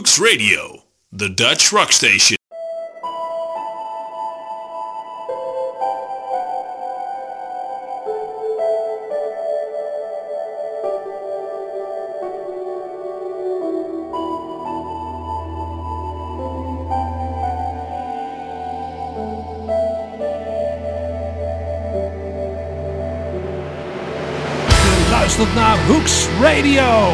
Hooks Radio, the Dutch rock station. luistert naar Hooks Radio.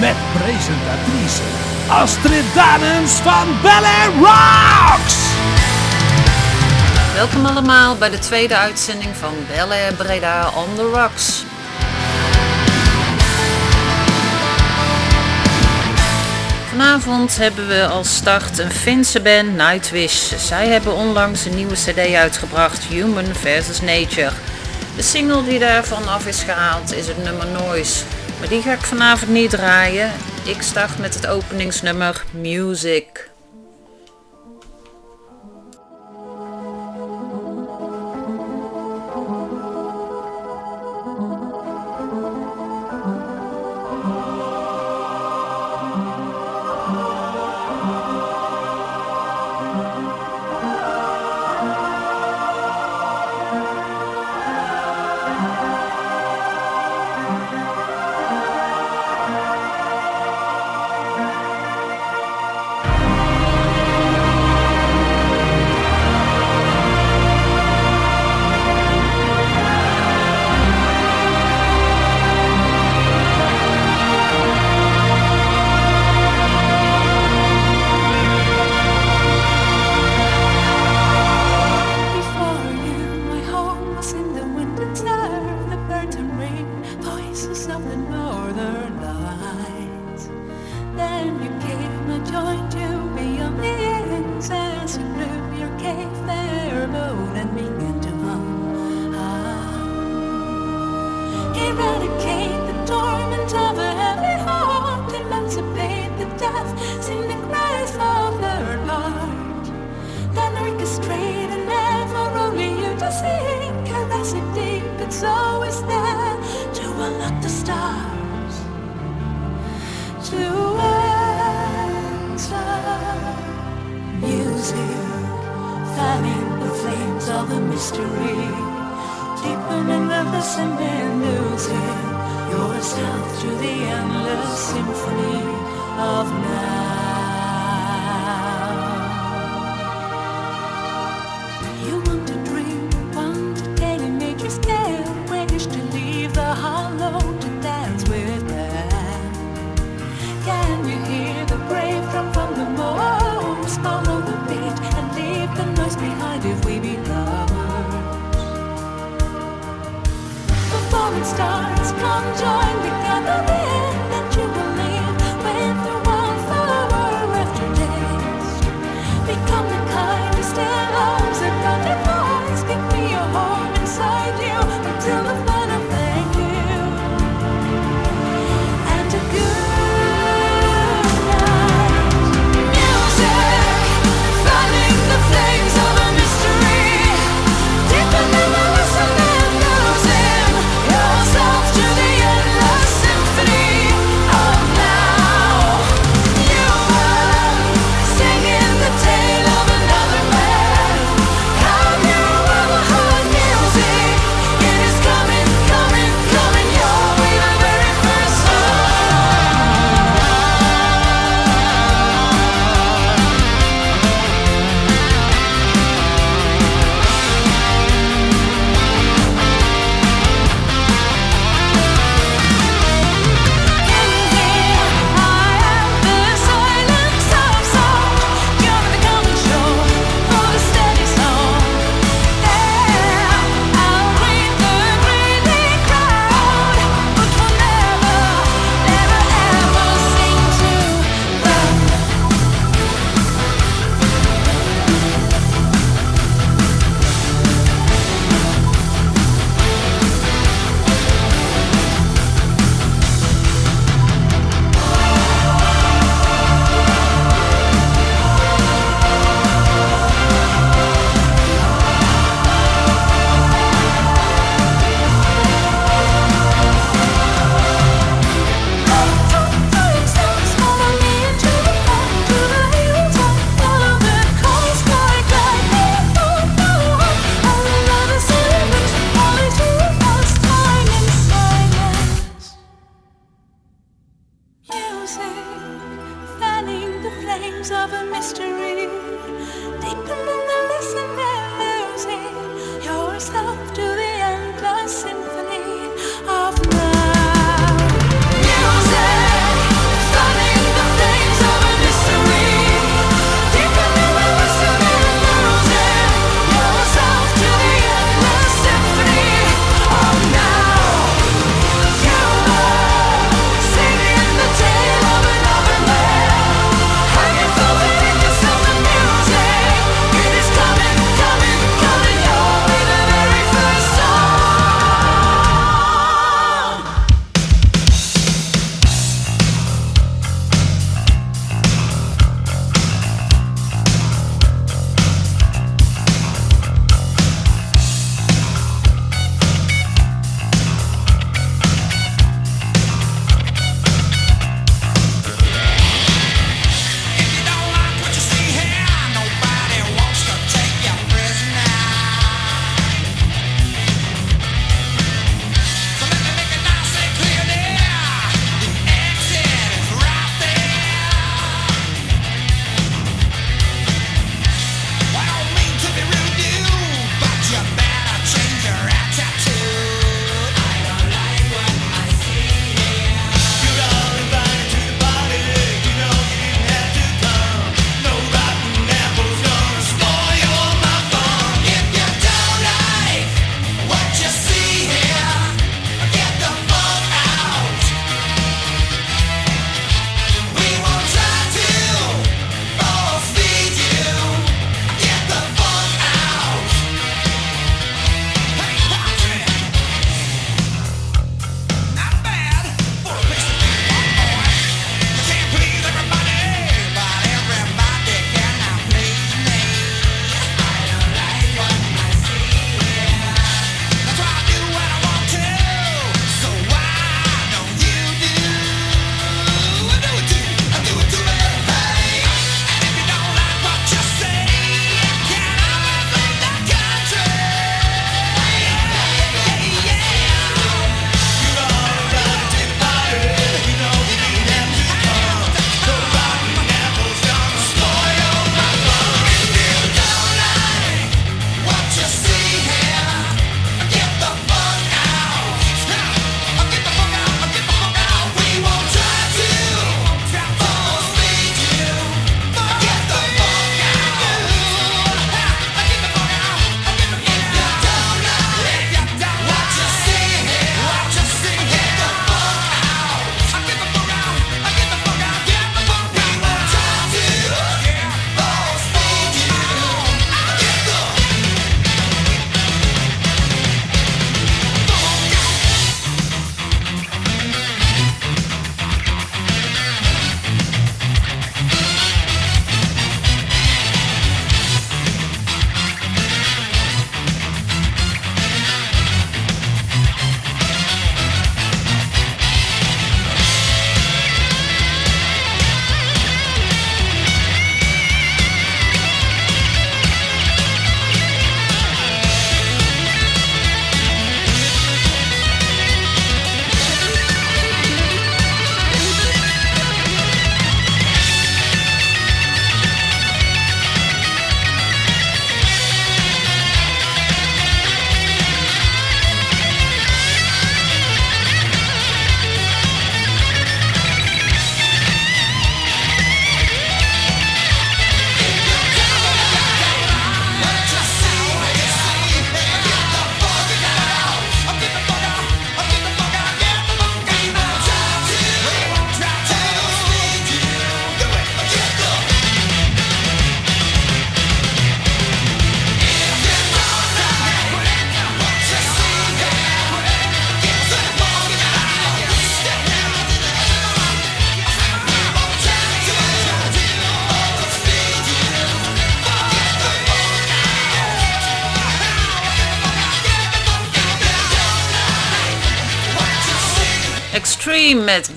Met presentatrice Astrid Danens van Air Rocks. Welkom allemaal bij de tweede uitzending van Air Breda on the Rocks. Vanavond hebben we als start een Finse band Nightwish. Zij hebben onlangs een nieuwe cd uitgebracht, Human vs. Nature. De single die daarvan af is gehaald is het nummer Noise. Maar die ga ik vanavond niet draaien. Ik start met het openingsnummer Music. secrets of the mystery. Deepening the listening music, yourself to the endless symphony of night.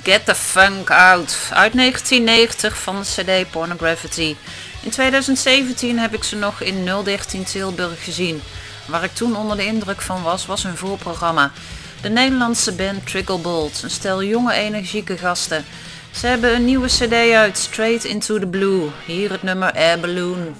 Get the Funk Out uit 1990 van de CD Pornography. In 2017 heb ik ze nog in 013 Tilburg gezien. Waar ik toen onder de indruk van was, was hun voorprogramma. De Nederlandse band Trickle Bolt, een stel jonge energieke gasten. Ze hebben een nieuwe CD uit, Straight Into the Blue. Hier het nummer Air Balloon.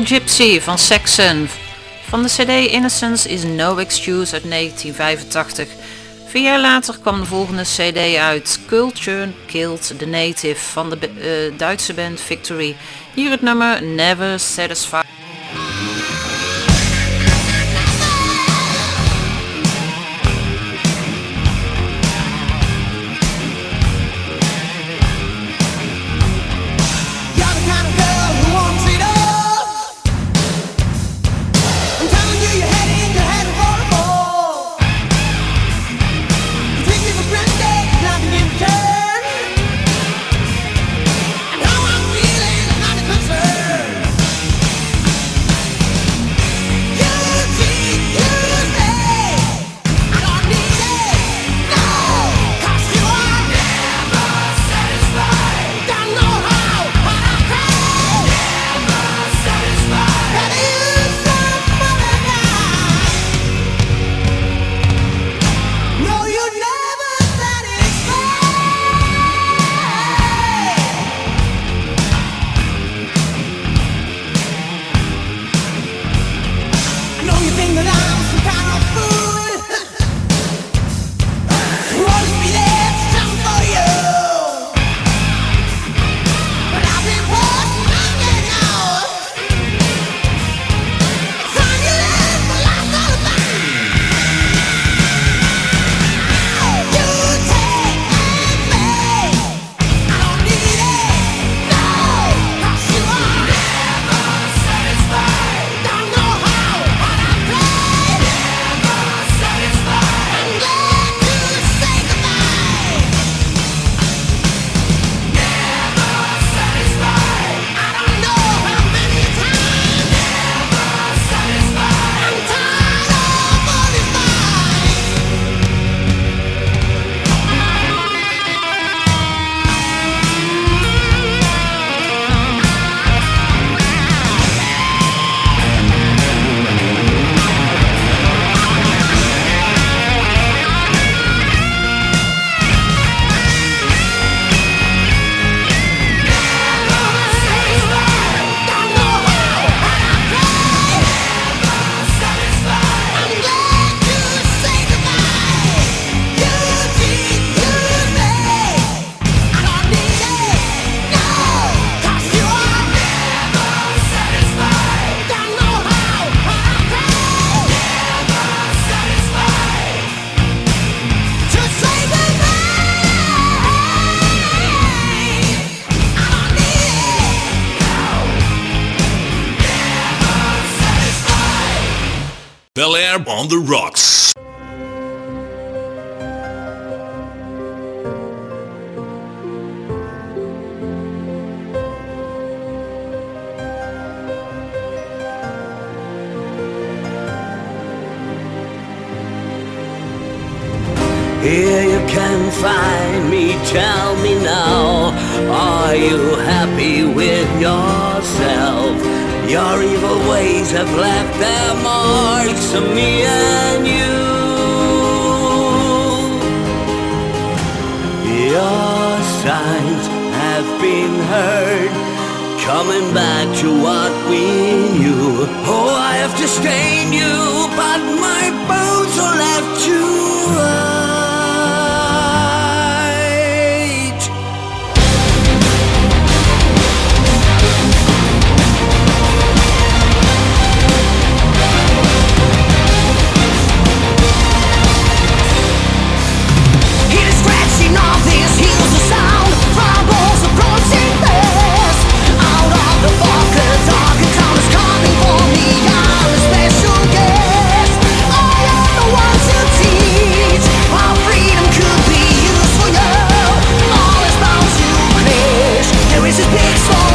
Gypsy van Saxon. Van de cd Innocence is No Excuse uit 1985. Vier jaar later kwam de volgende cd uit. Culture Killed the Native van de eh, Duitse band Victory. Hier het nummer Never Satisfied. Bel Air on the Rocks. have left their marks on me and you. Your signs have been heard, coming back to what we knew. Oh, I have to stain you. This is big song.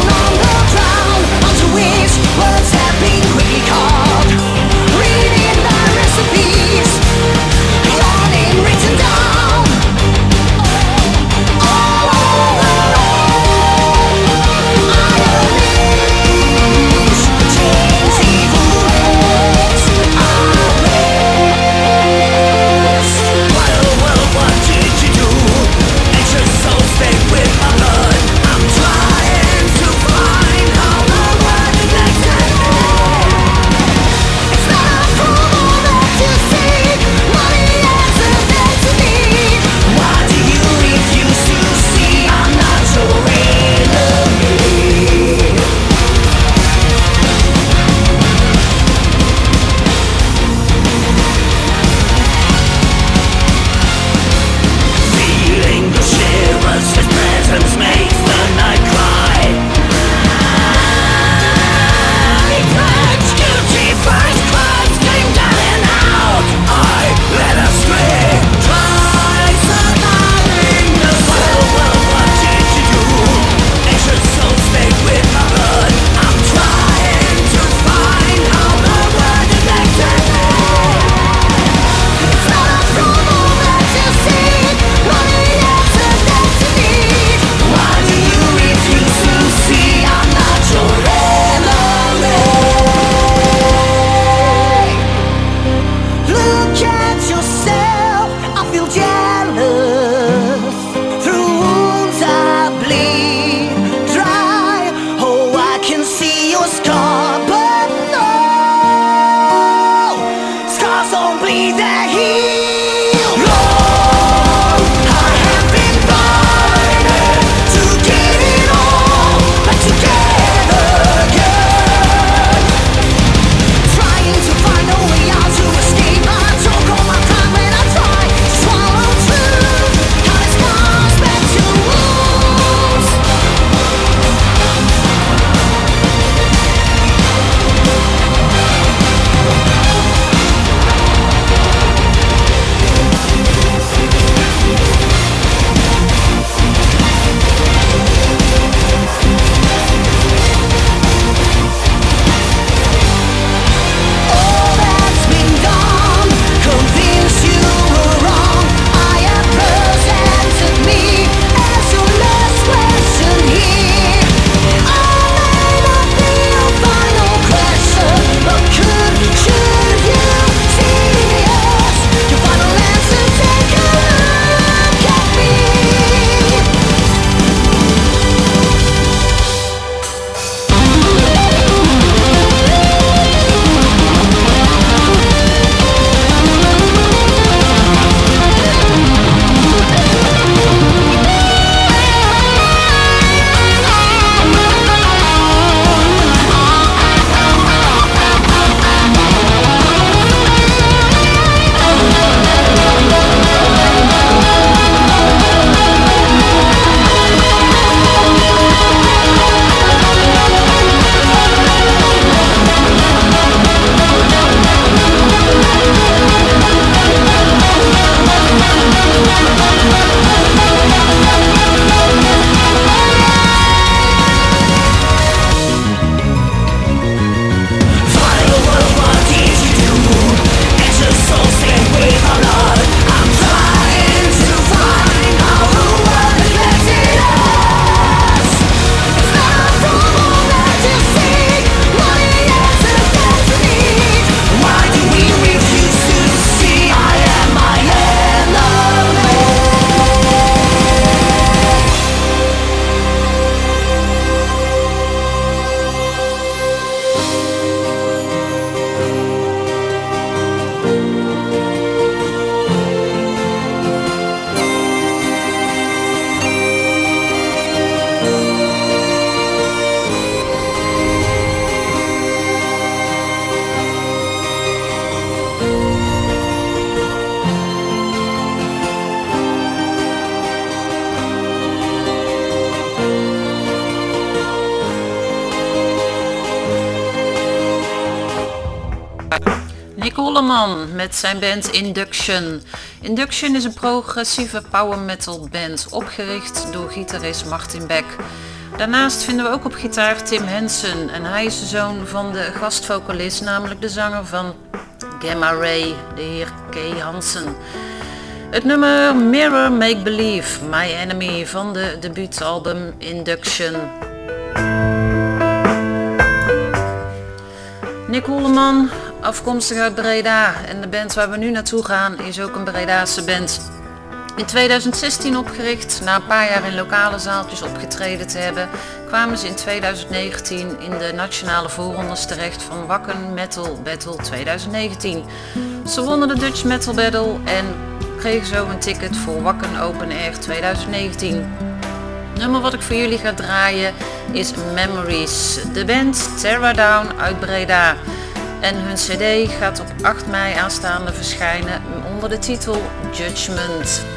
Met zijn band Induction. Induction is een progressieve power metal band, opgericht door gitarist Martin Beck. Daarnaast vinden we ook op gitaar Tim Henson en hij is de zoon van de gastvocalist, namelijk de zanger van Gamma Ray, de heer Kay Hansen. Het nummer Mirror Make Believe, My Enemy van de debuutalbum Induction. Nick Holleman, afkomstig uit Breda en de band waar we nu naartoe gaan is ook een Bredaanse band. In 2016 opgericht, na een paar jaar in lokale zaaltjes opgetreden te hebben, kwamen ze in 2019 in de nationale voorrondes terecht van Wakken Metal Battle 2019. Ze wonnen de Dutch Metal Battle en kregen zo een ticket voor Wakken Open Air 2019. Het nummer wat ik voor jullie ga draaien is Memories. De band Terra Down uit Breda. En hun cd gaat op 8 mei aanstaande verschijnen onder de titel Judgment.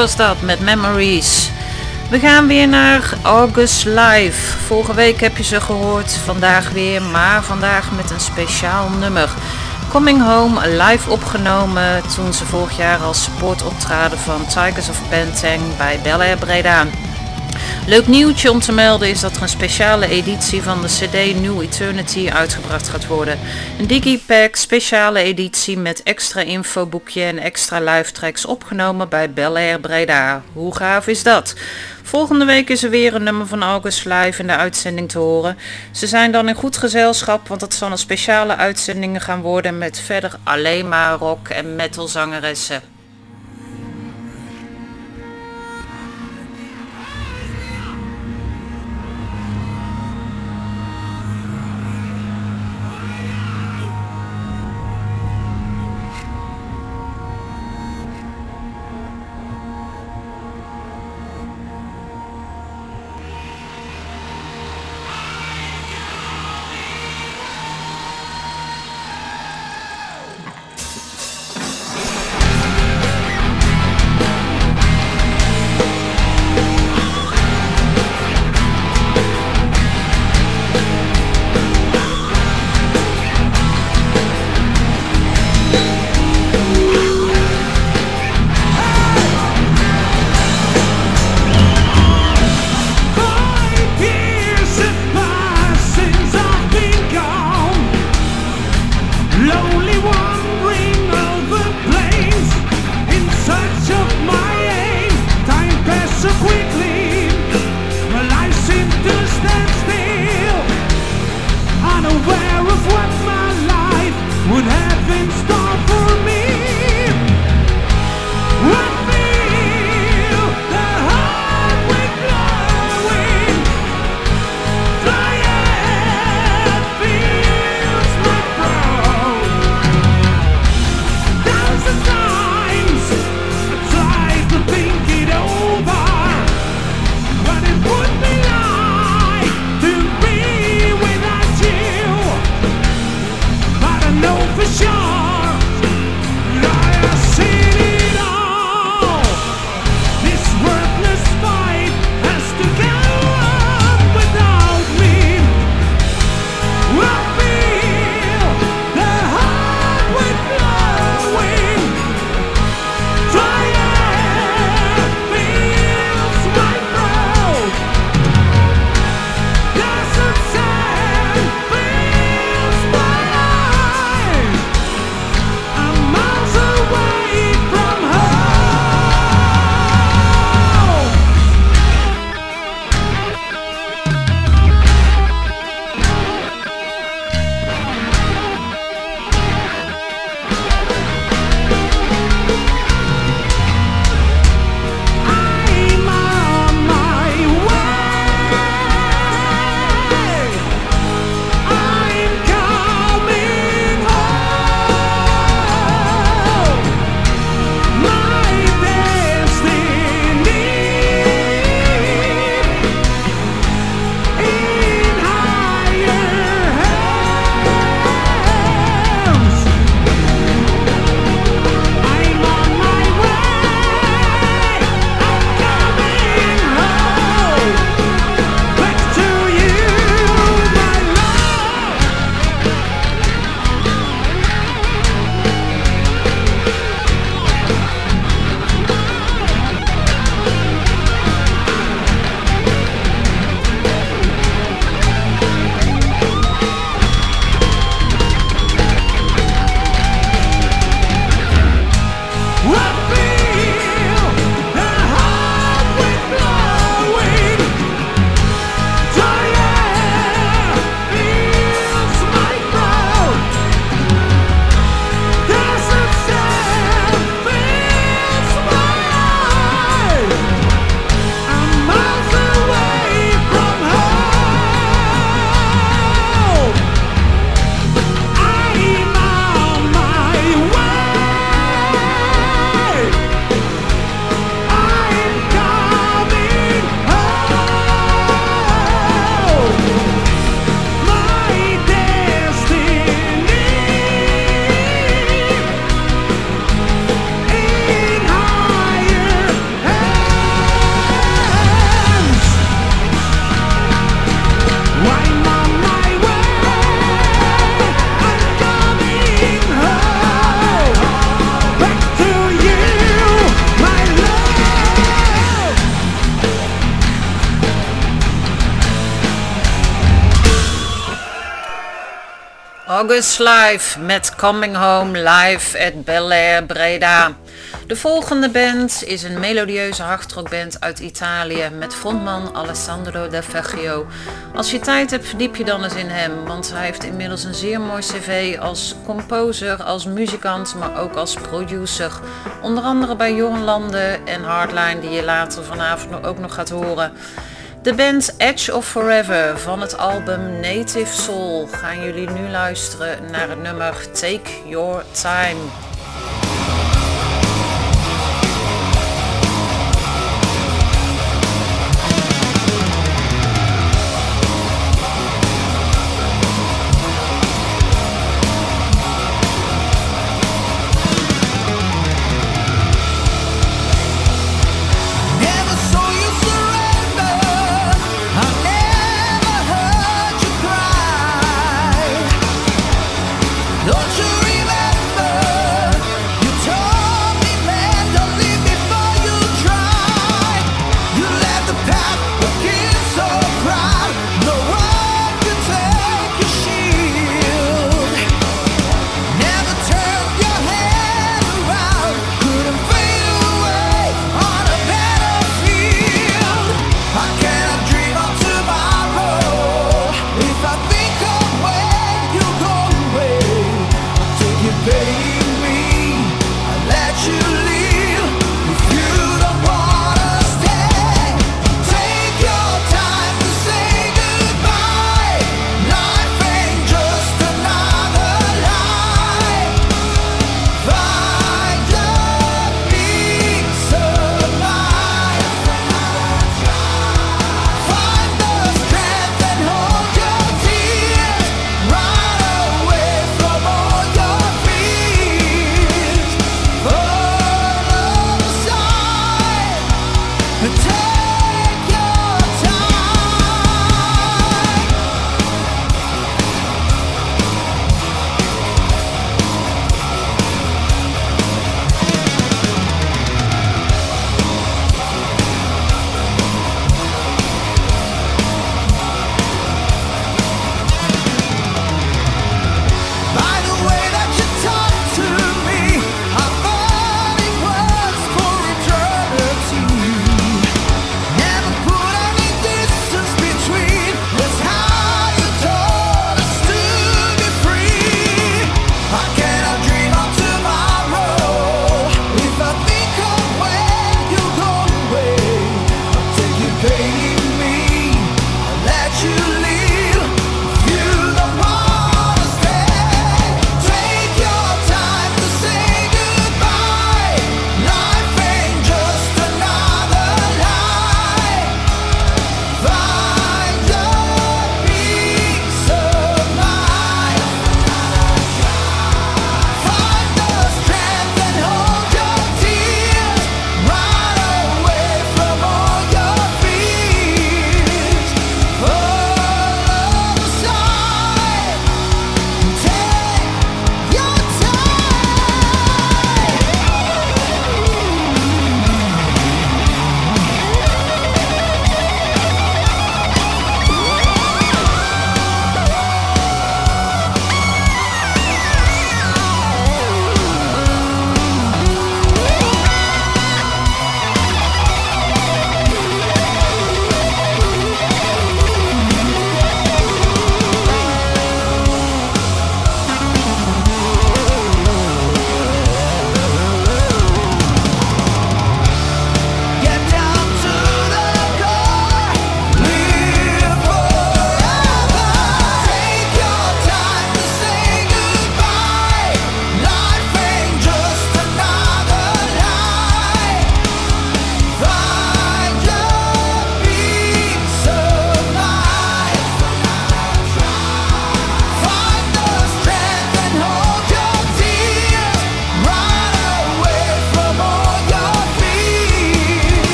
Was dat met Memories. We gaan weer naar August Live. Vorige week heb je ze gehoord, vandaag weer, maar vandaag met een speciaal nummer. Coming Home live opgenomen toen ze vorig jaar als support optraden van Tigers of Benteng bij Bel Air Breda. Leuk nieuwtje om te melden is dat er een speciale editie van de CD New Eternity uitgebracht gaat worden. Een digipack speciale editie met extra infoboekje en extra live tracks opgenomen bij Bel Air Breda. Hoe gaaf is dat? Volgende week is er weer een nummer van August Live in de uitzending te horen. Ze zijn dan in goed gezelschap, want het zal een speciale uitzending gaan worden met verder alleen maar rock en metal zangeressen. Live met Coming Home live at Bel Air Breda. De volgende band is een melodieuze hardrockband uit Italië met frontman Alessandro Del Vecchio. Als je tijd hebt, verdiep je dan eens in hem, want hij heeft inmiddels een zeer mooi cv als composer, als muzikant, maar ook als producer. Onder andere bij Jorn Landen en Hardline, die je later vanavond ook nog gaat horen. De band Edge of Forever van het album Native Soul gaan jullie nu luisteren naar het nummer Take Your Time.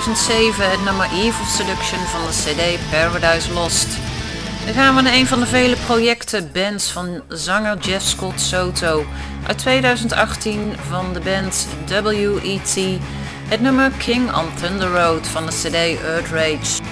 2007 het nummer Evil Seduction van de CD Paradise Lost. Dan gaan we naar een van de vele projecten bands van zanger Jeff Scott Soto. Uit 2018 van de band WET. Het nummer King on Thunder Road van de CD Earth Rage.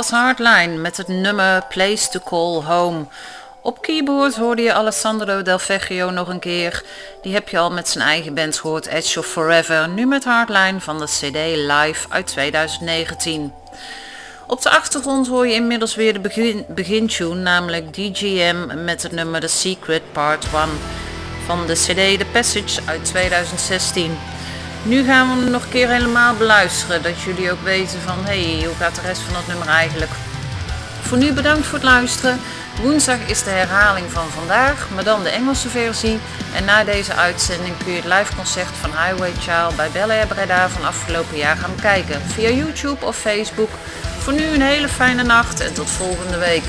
Was Hardline met het nummer Place to Call Home. Op keyboard hoorde je Alessandro Del Vecchio nog een keer. Die heb je al met zijn eigen band gehoord, Edge of Forever. Nu met Hardline van de CD Live uit 2019. Op de achtergrond hoor je inmiddels weer de begin, begintune, namelijk DGM met het nummer The Secret Part 1 van de CD The Passage uit 2016. Nu gaan we hem nog een keer helemaal beluisteren, dat jullie ook weten van hé, hey, hoe gaat de rest van dat nummer eigenlijk. Voor nu bedankt voor het luisteren. Woensdag is de herhaling van vandaag, maar dan de Engelse versie. En na deze uitzending kun je het live concert van Highway Child bij Bel Air Breda van afgelopen jaar gaan bekijken. Via YouTube of Facebook. Voor nu een hele fijne nacht en tot volgende week.